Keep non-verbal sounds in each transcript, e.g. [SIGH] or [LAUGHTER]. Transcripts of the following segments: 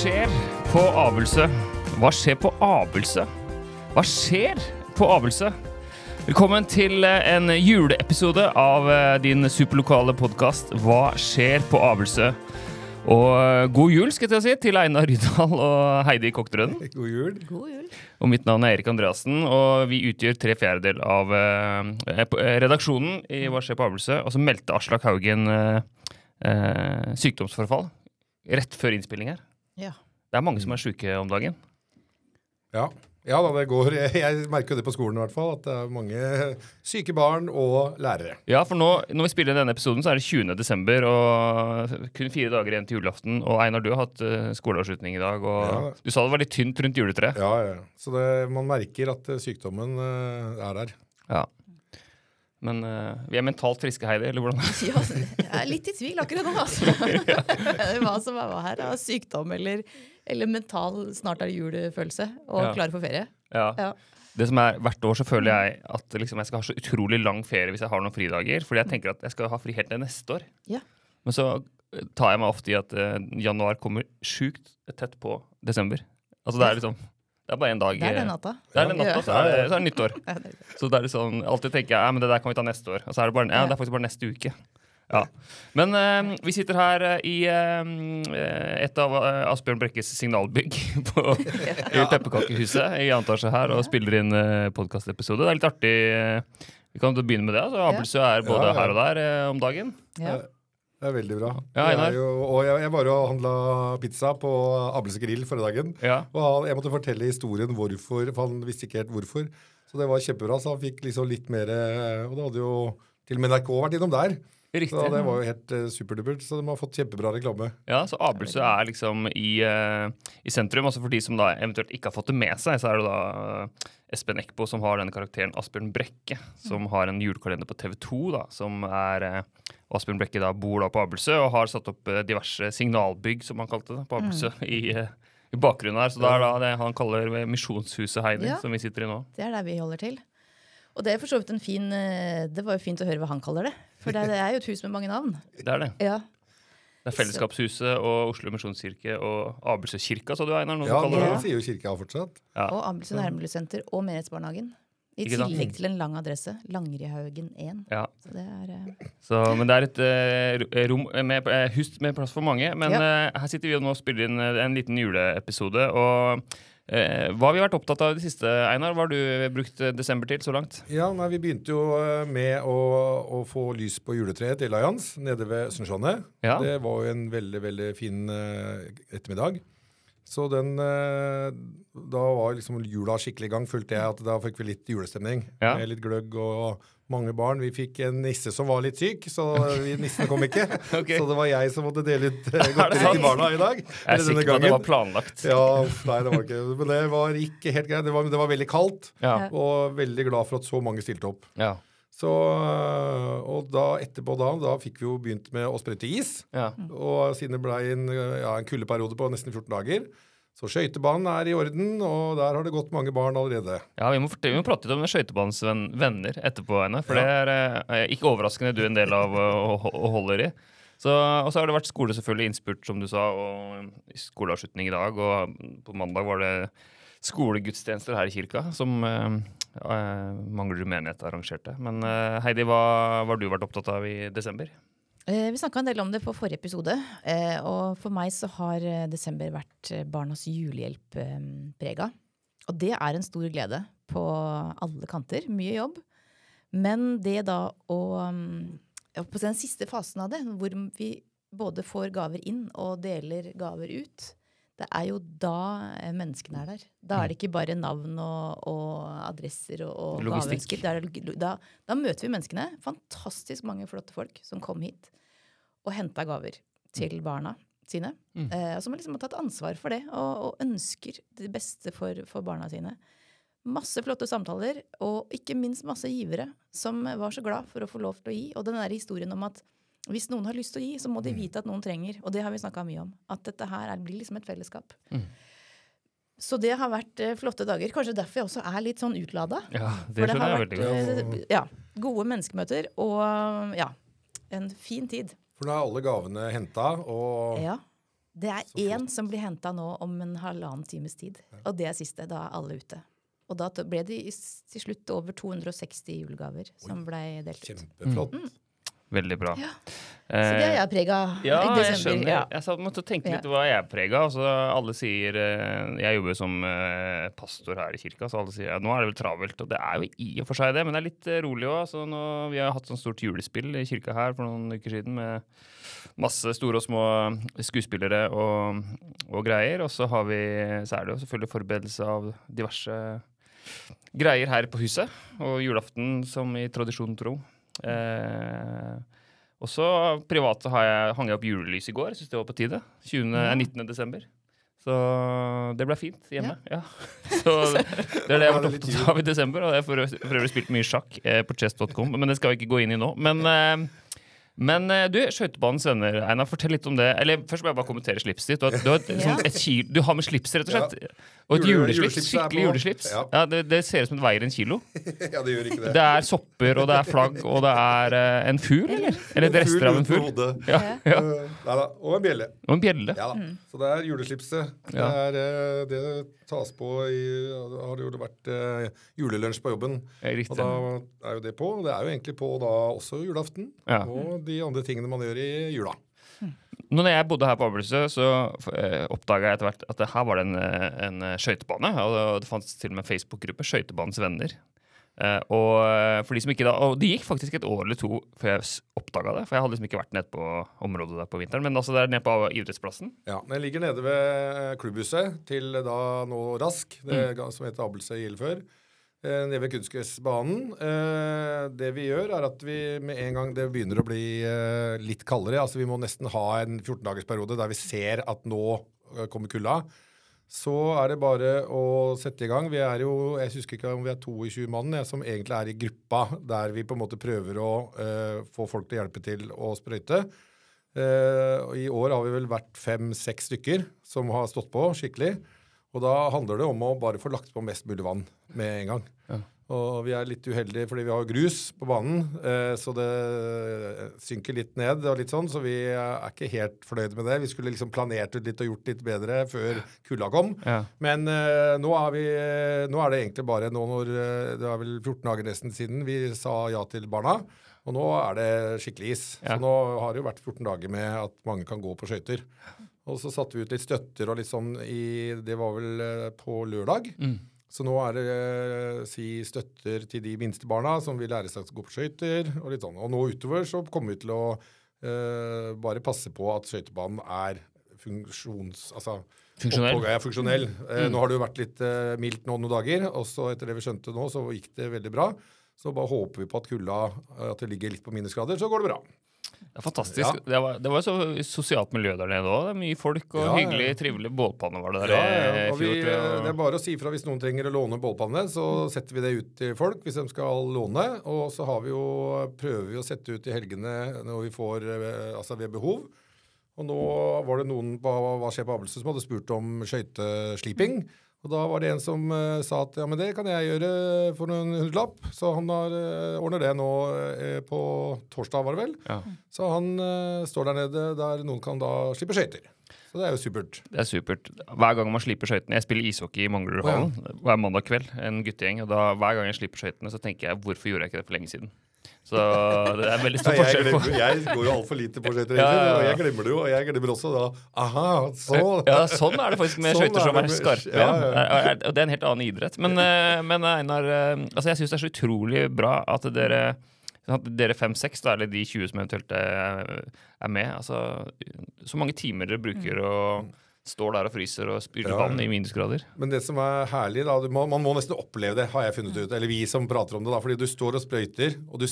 skjer på Avelse? Hva skjer på Avelse? Hva skjer på Avelse? Velkommen til eh, en juleepisode av eh, din superlokale podkast Hva skjer på Avelse? Og eh, god jul skal jeg si, til Einar Rydal og Heidi Kokterøden. [LAUGHS] God jul. God jul. Og mitt navn er Erik Andreassen, og vi utgjør tre fjerdedel av eh, redaksjonen i Hva skjer på Avelse. Og så meldte Aslak Haugen eh, eh, sykdomsforfall rett før innspilling her. Ja. Det er mange som er sjuke om dagen. Ja. ja da, det går. Jeg, [LAUGHS] jeg merker jo det på skolen i hvert fall, at det er mange syke barn og lærere. Ja, for nå, når vi spiller denne episoden, så er det 20. desember, og kun fire dager igjen til julaften. Og Einar, du har hatt eh, skoleavslutning i dag, og Ja. du sa det var litt tynt rundt juletreet. Ja, ja. Så det, man merker at eh, sykdommen eh, er der. Ja. Men uh, vi er mentalt friske, Heidi, eller hvordan? [LAUGHS] ja, jeg er litt i tvil akkurat nå, altså. [LAUGHS] [LAUGHS] Hva som er hva her. Av sykdom eller, eller mental snart er det jul-følelse. Og Ja. klar for ferie. Ja. Ja. Det som er Hvert år så føler jeg at liksom, jeg skal ha så utrolig lang ferie hvis jeg har noen fridager. Fordi jeg tenker at jeg skal ha fri helt til neste år. Ja. Men så eh, tar jeg meg ofte i at uh, januar kommer sjukt tett på desember. Altså det er liksom Det er bare én dag. Det er eh, den natta. Det er den natta, så er det, så er det nyttår. Så det er sånn, alltid tenker jeg ja, men det der kan vi ta neste år. Og så er det bare, ja, det er faktisk bare neste uke. Ja. Men eh, vi sitter her eh, i eh, et av eh, Asbjørn Brekkes signalbygg [LAUGHS] på, [LAUGHS] i Pepperkakehuset i antasje etasje her og spiller inn uh, podkastepisode. Det er litt artig. eh, vi kan begynne med det. Altså, Abelsø er både her og der eh, om dagen. Ja. Det er veldig bra. Ja, Jeg jo, og jeg, jeg var og handla pizza på Ables grill forrige dagen. Ja. Og jeg måtte fortelle historien hvorfor, for han visste ikke helt hvorfor. Så det var kjempebra. Så han fikk liksom litt mer eh, Og da hadde jo til og med NRK vært innom der. Riktig. Så det var jo helt uh, superdupert. Så de har fått kjempebra reklame. Ja, så Abelsø er liksom i, uh, i sentrum. Altså for de som da eventuelt ikke har fått det med seg, så er det da uh, Espen Eckbo som har denne karakteren Asbjørn Brekke, som har en julekalender på TV 2, da, som er uh, Asbjørn Brekke da bor da på Abelsø og har satt opp eh, diverse signalbygg, som han kalte det, på Abelsø i, eh, i bakgrunnen her. Så det er da det han kaller Misjonshuset Heidi, Ja. som vi sitter i nå. Det er der vi holder til. Og det er for så vidt en fin eh, Det var jo fint å høre hva han kaller det. For det er, jo et hus med mange navn. Det er det. Ja. Det er Fellesskapshuset og Oslo Misjonskirke og Abelsøkirka, sa du, Einar? Noen Ja, det Ja. sier jo kirka fortsatt. Ja. Og Abelsø Nærmiljøsenter og Menighetsbarnehagen. I Ikke sant? tillegg til en lang adresse. Langrihaugen 1. Ja. Så det er uh... Så, men det er et uh, rom med, uh, hus med plass for mange. Men eh, her sitter vi jo nå og spiller inn en liten juleepisode. Og hva har vi vært opptatt av i det siste, Einar? Hva har du brukt eh, desember til så langt? Ja, nei, Vi begynte jo eh, med å, å få lys på juletreet til Lions nede ved Sundskjånet. Ja. Det var jo en veldig veldig fin eh, ettermiddag. Så den eh, Da var liksom jula skikkelig i gang, følte jeg at da fikk vi litt julestemning. Ja. Med litt gløgg og mange barn. Vi fikk en nisse som var litt syk, så vi, nissen kom ikke. [LAUGHS] okay. Så det var jeg som måtte dele ut eh, [LAUGHS] det godteri til barna i dag. Jeg er sikker på at det var planlagt. Ja, nei, det var ikke Men det var ikke helt greit. Det var, det var veldig kaldt. Ja. Og veldig glad for at så mange stilte opp. Ja. Så, og da etterpå da, da fikk vi jo begynt med å sprøyte is. ja. Og siden det ble en, ja, en kuldeperiode på nesten 14 dager. Så skøytebanen er i orden, og der har det gått mange barn allerede. ja vi, må vi må prate litt om skøytebanens venn- venner etterpå, Aine. For Ja. det er eh, ikke overraskende du er en del av eh, og, og holder i. Så, og så har det vært skole, selvfølgelig, innspurt, som du sa, og skoleavslutning i dag. Og på mandag var det skolegudstjenester her i kirka, som eh, eh, Manglerud menighet arrangerte. Men eh, Heidi, hva har du vært opptatt av i desember? Vi snakka en del om det på forrige episode. Og for meg så har desember vært Barnas julehjelp eh, prega. Og det er en stor glede på alle kanter. Mye jobb. Men det da å mm, På den siste fasen av det, hvor vi både får gaver inn og deler gaver ut, det er jo da eh, menneskene er der. Da er det ikke bare navn og, og adresser og, og gaveønsker. Da, da, da møter vi menneskene. Fantastisk mange flotte folk som kom hit og henta gaver til barna sine. Mm. Eh, som liksom har tatt ansvar for det og, og ønsker det beste for, for barna sine. Masse flotte samtaler, og ikke minst masse givere som var så glad for å få lov til å gi. Og den der historien om at hvis noen har lyst til å gi, så må de vite at noen trenger. Og det har vi snakka mye om. At dette her er, blir liksom et fellesskap. Mm. Så det har vært eh, flotte dager. Kanskje derfor jeg også er litt sånn utlada. Ja, det For det skjønner har jeg vært veldig godt. eh, ja, gode menneskemøter og ja, en fin tid. For nå er alle gavene henta, og Ja. Det er én som blir henta nå om en halvannen times tid. Og det er siste. Da er alle ute. Og da ble det til slutt over 260 julegaver som ble delt ut. Kjempeflott. Mm. Veldig bra. Så det er jeg prega av Ja, jeg skjønner. Ja. Jeg måtte tenke Ja. litt hva jeg er prega av. Altså, alle sier eh, Jeg jobber som eh, pastor her i kirka, så alle sier at nå er det vel travelt. Og det er jo i og for seg det, men det er litt eh, rolig òg. Vi har hatt sånn stort julespill i kirka her for noen uker siden med masse store og små skuespillere og, og greier. Og så, har vi, så er det jo selvfølgelig forberedelse av diverse greier her på huset. Og julaften som i tradisjon tro. Eh, og så privat så har jeg, hang jeg opp julelys i går. Syns det var på tide. 20, eh, 19. desember. Så det ble fint hjemme. Ja. Så [LAUGHS] det er det jeg har litt opptatt av i desember. Og jeg har for øvrig for øvrig spilt mye sjakk eh, på chess.com, men det skal vi ikke gå inn i nå. Men, eh, men eh, du, Skøytebanens venner, Einar, fortell litt om det. Eller først må jeg bare kommentere slipset ditt. Du har, du har, et, Ja. sånn, et kilo, du har med slips, rett og slett. Og et juleslips. juleslips Skikkelig juleslips. Ja. Ja, det, det ser ut som det veier en kilo. [LAUGHS] ja, det gjør ikke det. Det er sopper, og det er flagg, og det er uh, en fugl, eller? Eller rester av en fugl. Ja, ja. Uh, Neida, Og en bjelle. Og en bjelle. Ja da. Så det er juleslipset. Det er eh, det tas på i Det har jo vært uh, julelunsj på jobben. Riktig. Og da er jo det på. Det er jo egentlig på da også julaften. Ja. Og de andre tingene man gjør i jula. Når jeg bodde her på Abelsø, så uh, oppdaga jeg etter hvert at her var det en, eh, en eh, skøytebane. Og det, fantes til og med en Facebook-gruppe, Skøytebanens venner. Eh, og eh, for de som ikke da, og det gikk faktisk et år eller to før jeg oppdaga det. For jeg hadde liksom ikke vært nede på området der på vinteren. Men altså det er nede på idrettsplassen. Ja, Den ligger nede ved klubbhuset til da nå Rask, det som heter Abelsø Gildfør. Eh, nede ved kunstgressbanen. Eh, det vi gjør, er at vi med en gang det begynner å bli eh, litt kaldere altså Vi må nesten ha en 14-dagersperiode der vi ser at nå eh, kommer kulda. Så er det bare å sette i gang. Vi er jo, Jeg husker ikke om vi er 22 mann jeg, som egentlig er i gruppa, der vi på en måte prøver å eh, få folk til å hjelpe til å sprøyte. Eh, I år har vi vel vært fem-seks stykker som har stått på skikkelig. Og da handler det om å bare få lagt på mest mulig vann med en gang. Og vi er litt uheldige fordi vi har grus på banen, eh, så det synker litt ned og litt sånn, så vi er ikke helt fornøyd med det. Vi skulle liksom planert ut litt og gjort litt bedre før kulda kom. Ja. Men eh, nå, er vi, nå er det egentlig bare nå når eh, Det er vel 14 dager nesten siden vi sa ja til barna. Og nå er det skikkelig is. Ja. Så nå har det jo vært 14 dager med at mange kan gå på skøyter. Og så satte vi ut litt støtter og litt sånn i Det var vel eh, på lørdag. Så nå er det eh, si støtter til de minste barna som vil lære seg å gå på skøyter. Og litt sånn. Og nå utover så kommer vi til å eh, bare passe på at skøytebanen er funksjons... Altså, Funksjonell. oppå- Ja, funksjonell. Eh, nå har det jo vært litt eh, mildt nå noen dager, og så etter det vi skjønte nå, så gikk det veldig bra. Så bare håper vi på at kulda at det ligger litt på minusgrader, så går det bra. Det er fantastisk. Ja. Det, var, det var så sosialt miljø der nede òg. Mye folk og Ja, hyggelig, trivelig. Bålpanne var det der Ja, og vi, det er bare å si ifra hvis noen trenger å låne bålpanne, så setter vi det ut til folk hvis de skal låne. Og så har vi jo, prøver vi å sette ut i helgene når vi får, eh, altså ved behov. Og nå var det noen på Hva skjer på Abelsen som hadde spurt om skøytesliping. Og da var det en som uh, sa at ja, men det kan jeg gjøre for noen hundrelapp. Så han har, uh, ordner det nå uh, på torsdag, var det vel. Ja. Så han står der nede der noen kan da slippe skøyter. Så det er jo supert. Det er supert. Hver gang man slipper skøytene Jeg spiller ishockey i Manglerudhallen hver mandag kveld. En guttegjeng. Og da, hver gang jeg slipper skøytene, så tenker jeg hvorfor gjorde jeg ikke det for lenge siden? Så det er veldig stor forskjell på jeg går jo altfor lite på skøyter, Ja, ja, og jeg glemmer det jo. Og jeg glemmer også da Aha, så Ja, sånn er det faktisk med Sånn skøyter som er med- skarpe. ja. Og det er en helt annen idrett. Men, eh, men Einar, eh, altså jeg syns det er så utrolig bra at dere at dere fem-seks, eller de 20 som eventuelt er, med altså, Så mange timer dere bruker og står der og fryser og spyler Ja, vann i minusgrader. Men det som er herlig, da må, Man må nesten oppleve det, har jeg funnet ut. Eller vi som prater om det. da, Fordi du står og sprøyter, og du,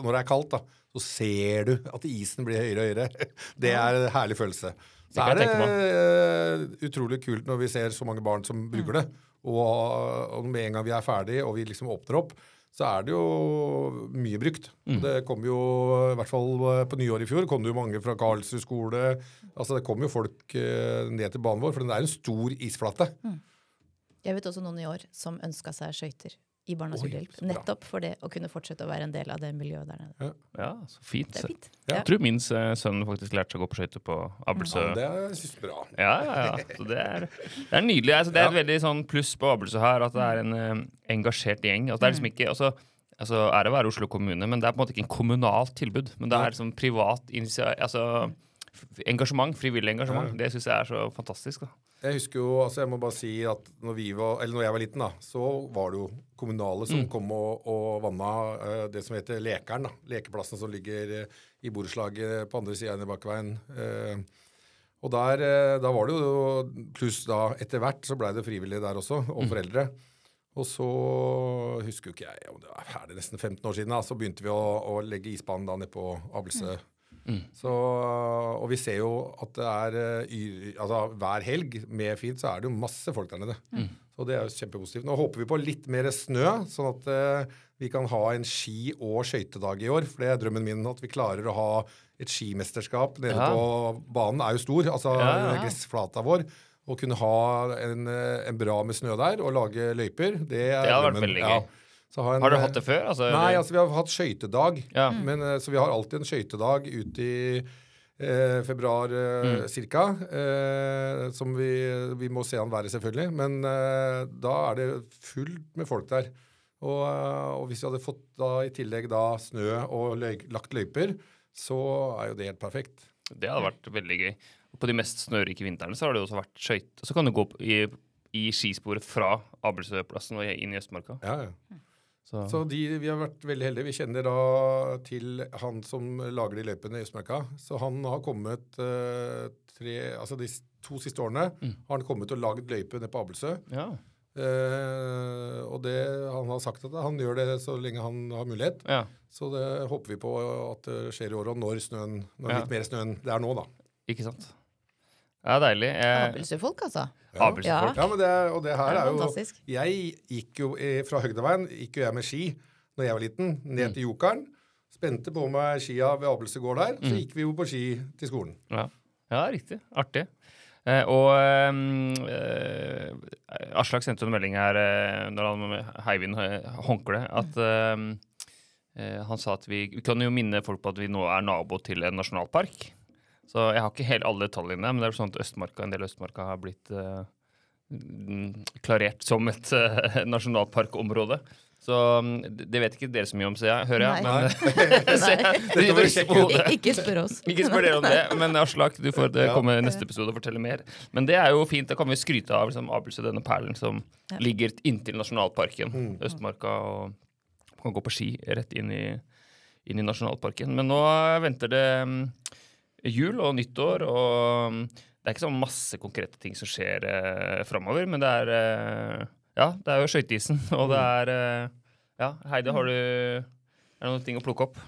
når det er kaldt, da, så ser du at isen blir høyere og høyere. [LAUGHS] Det er en herlig følelse. Så er det eh, utrolig kult når vi ser så mange barn som bruker det. Og, og med en gang vi er ferdig og vi liksom åpner opp, så er det jo mye brukt. Mm. Det kom jo, i hvert fall på nyåret i fjor, kom det jo mange fra Karlsrud skole. Altså Det kom jo folk eh, ned til banen vår, for den er en stor isflate. Jeg vet også noen i år som ønska seg skøyter i Barnas Julehjelp. Nettopp for det å kunne fortsette å være en del av det miljøet der nede. Ja, så fint. Det er fint. Ja. Jeg tror min eh, sønn faktisk lærte seg å gå på skøyter på Abelsø. Ja, det synes jeg bra. Ja, ja, ja. Så det, er, det er nydelig. Altså, det er et veldig sånn pluss på Abelsø her at det er en eh, engasjert gjeng. Altså, det er liksom ikke, altså, altså, er det å være Oslo kommune, men det er på en måte ikke en kommunalt tilbud. Men det er liksom privat altså, engasjement, frivillig engasjement. Det syns jeg er så fantastisk. da. Jeg husker jo, altså jeg må bare si at når, vi var, eller når jeg var liten, da, så var det jo kommunale som Mm. kom og, og vanna uh, det som heter Lekeren. da, Lekeplassen som ligger uh, i borettslaget på andre sida av Bakkeveien. Uh, og der, eh, da var det jo Pluss da etter hvert så blei det frivillig der også, og Mm. foreldre. Og så husker jo ikke jeg om det er, nesten 15 år siden, da, så begynte vi å, å legge isbanen da nede på Ablesø. Så, og vi ser jo at det er eh, altså, Hver helg med fint så er det jo masse folk der nede. Så det er jo kjempepositivt. Nå håper vi på litt mer snø, sånn at uh, vi kan ha en ski- og skøytedag i år. For det er drømmen min at vi klarer å ha et skimesterskap nede Ja. på Banen er jo stor, altså Ja, ja, gressflata vår. Å kunne ha en, eh, en bra med snø der og lage løyper, det er Det hadde vært drømmen. veldig gøy. Så ha en, Har du hatt det før? Altså, Nei, altså vi har hatt skøytedag. Ja. Men, eh, så vi har alltid en skøytedag ute i eh, februar eh, Mm. cirka. Eh, som vi, vi må se an været, selvfølgelig. Men eh, da er det fullt med folk der. Og, eh, og hvis vi hadde fått da i tillegg da snø og løy, lagt løyper, så er jo det helt perfekt. Det hadde vært veldig gøy. På de mest snørike vintrene så har det også vært skøyte. Så kan du gå i, i skisporet fra Abelsøplassen og inn i Østmarka. Ja, ja. Så, Så de, vi har vært veldig heldige. Vi kjenner da til han som lager de løypene i Østmarka. Så han har kommet uh, tre, altså de to siste årene har han kommet og lagd løype nede på Abelsø. ja. Uh, og det, han har sagt at han gjør det så lenge han har mulighet. ja. Så det håper vi på at det skjer i år, og når snøen, når Ja. litt mer snøen det er nå, da. Ikke sant? Ja, deilig. Eh, Abelsøfolk, altså. Abelsøfolk. Ja, men det, og det her Det er er jo fantastisk. Jeg gikk jo eh, fra Høgdaveien gikk jo jeg med ski når jeg var liten, ned til Jokeren. Spente på meg skia ved Abelsøgård der. Så gikk vi jo på ski til skolen. Ja. ja, riktig. Artig. Eh, og eh, Aslak sendte en melding her eh, når han heiv inn eh, håndkleet, at eh, eh, han sa at vi, vi kan jo minne folk på at vi nå er nabo til en nasjonalpark. Så jeg har ikke helt alle detaljene, men det er sånn at Østmarka, en del Østmarka har blitt eh, mm, klarert som et uh, [LAUGHS] nasjonalparkområde. Så mm, det vet ikke dere så mye om, så jeg, hører jeg. Nei. Men, [LAUGHS] [LAUGHS] hodet. Ik- Ikke spør oss. Ikke spør dere om det, men Aslak, du får det Ja. komme i neste episode og fortelle mer. Men det er jo fint. Da kan vi skryte av liksom, Abelsø, denne perlen som Ja. ligger inntil nasjonalparken, Østmarka, og kan gå på ski rett inn i, inn i nasjonalparken. Men nå venter det mm, jul og nyttår, og mm, det er ikke sånn masse konkrete ting som skjer eh, framover, men det er eh, Ja, det er jo skøyteisen, [LAUGHS] og det er eh, Ja, Heidi, har du Er det noen ting å plukke opp?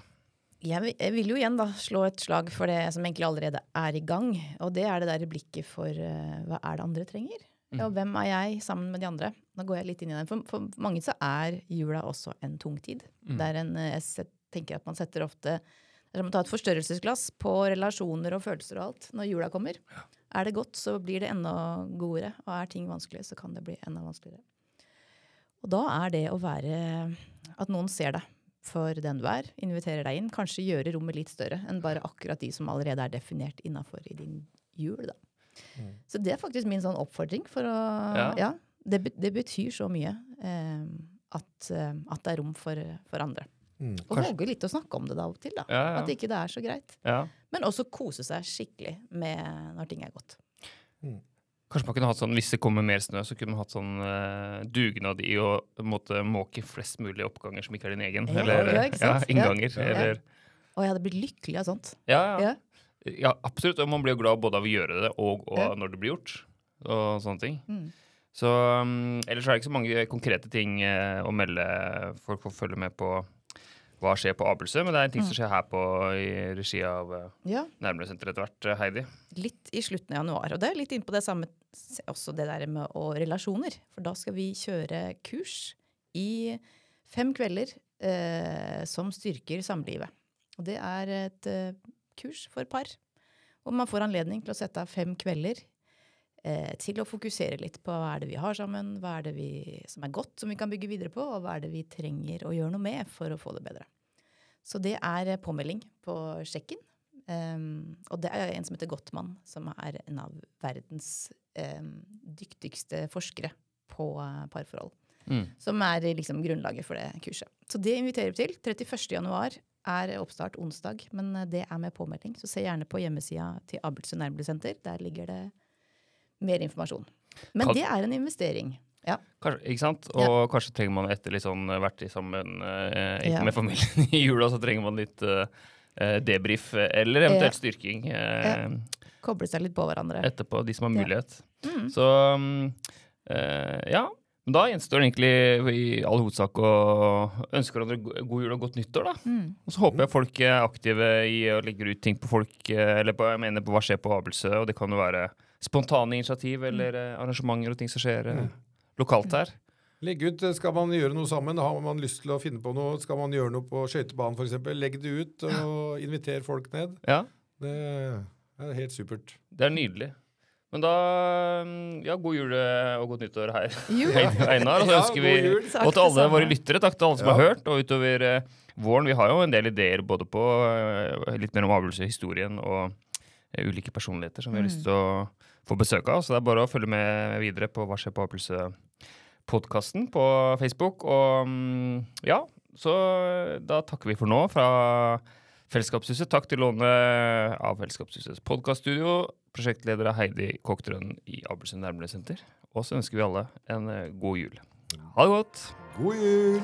Jeg vil, jeg vil jo igjen da slå et slag for det som egentlig allerede er i gang. Og det er det der blikket for uh, hva er det andre trenger? Og hvem er jeg sammen med de andre? Nå går jeg litt inn i den. For, for mange så er jula også en tung tid. Det er en, eh, jeg tenker at man setter ofte Det må ta et forstørrelsesglass på relasjoner og følelser og alt når jula kommer. Er det godt, så blir det enda godere. Og er ting vanskelig, så kan det bli enda vanskeligere. Og da er det å være At noen ser deg for den du er, inviterer deg inn, kanskje gjøre rommet litt større enn bare akkurat de som allerede er definert innafor i din jul. Da. Så det er faktisk min sånn oppfordring for å Ja. Ja. det, det betyr så mye eh, at, eh, at det er rom for, for andre. Mm. Og våge litt å snakke om det da og til. da. Ja, ja. At ikke det er så greit. Ja. Men også kose seg skikkelig med når ting er godt. Kanskje man kunne hatt sånn, Hvis det kommer mer snø, så kunne man hatt sånn uh, dugnad i å måte, måke flest mulig oppganger som ikke er din egen. Ja, eller ja, ikke sant? Ja. innganger. Ja. Eller, Og jeg hadde blitt lykkelig av sånt. ja, ja. Ja. ja, absolutt. Og man blir jo glad både av å gjøre det og, og Ja. når det blir gjort. Og sånne ting. Mm. Så um, Ellers er det ikke så mange konkrete ting uh, å melde. Folk får følge med på hva skjer på Abelsø, men det er en ting Mm. som skjer her på i regi av uh, Ja, Nærmere-senteret etter hvert, eh, Heidi. litt i slutten av januar. Og det er litt inn på det samme, også det der med og relasjoner. For da skal vi kjøre kurs i fem kvelder eh, som styrker samlivet. Og det er et eh, kurs for par. Og man får anledning til å sette av fem kvelder eh, til å fokusere litt på hva er det vi har sammen, hva er det vi, som er godt, som vi kan bygge videre på, og hva er det vi trenger å gjøre noe med for å få det bedre. Så det er eh, påmelding på sjekken. Um, og det er en som heter Gottmann, som er en av verdens um, dyktigste forskere på uh, parforhold. Mm. Som er liksom grunnlaget for det kurset. Så det inviterer vi til. 31. januar er oppstart onsdag, men det er med påmelding. Så se gjerne på hjemmesida til Abelsund Nærmiljøsenter. Der ligger det mer informasjon. Men Kall... det er en investering. Ja. Kanskje, ikke sant? Og kanskje trenger man etter litt sånn vært sammen, eh, Ja. med familien i jula, så trenger man litt eh, eh, debrief eh, eller eventuelt styrking eh, Koble seg litt på hverandre. etterpå, de som har Ja. mulighet. Mm. Så eh, ja. Men da gjenstår det egentlig i all hovedsak å ønske hverandre god jul og godt nyttår, da. Mm. Og så håper jeg folk er aktive i å legge ut ting på folk, eh, eller på, jeg mener på hva skjer på Abelsø, og det kan jo være spontane initiativ eller eh, arrangementer og ting som skjer eh, lokalt her. Legg ut, eh, Skal man gjøre noe sammen? Har man lyst til å finne på noe? Skal man gjøre noe på skøytebanen f.eks.? Legg det ut og inviter folk ned. Ja, Det er helt supert. det er nydelig. Men da mm, Ja, god jul og godt nyttår her. [LAUGHS] Einar. Og så ønsker vi jul. Og til alle våre lyttere. Takk til alle som Ja. har hørt. Og utover våren. Vi har jo en del ideer både på litt mer om avgjørelseshistorien og ulike personligheter som vi har Mm. lyst til å få besøk av. Så det er bare å følge med videre på Hva skjer på Avgjørelse-podkasten på Facebook. Og mm, ja, så da takker vi for nå fra Fellesskapshuset. Takk til Låne av Fellesskapshusets podkaststudio. Prosjektleder er Heidi Koktrøn i Abelsund Nærmiljøsenter. Og så ønsker vi alle en eh, god jul. Ha det godt! God jul!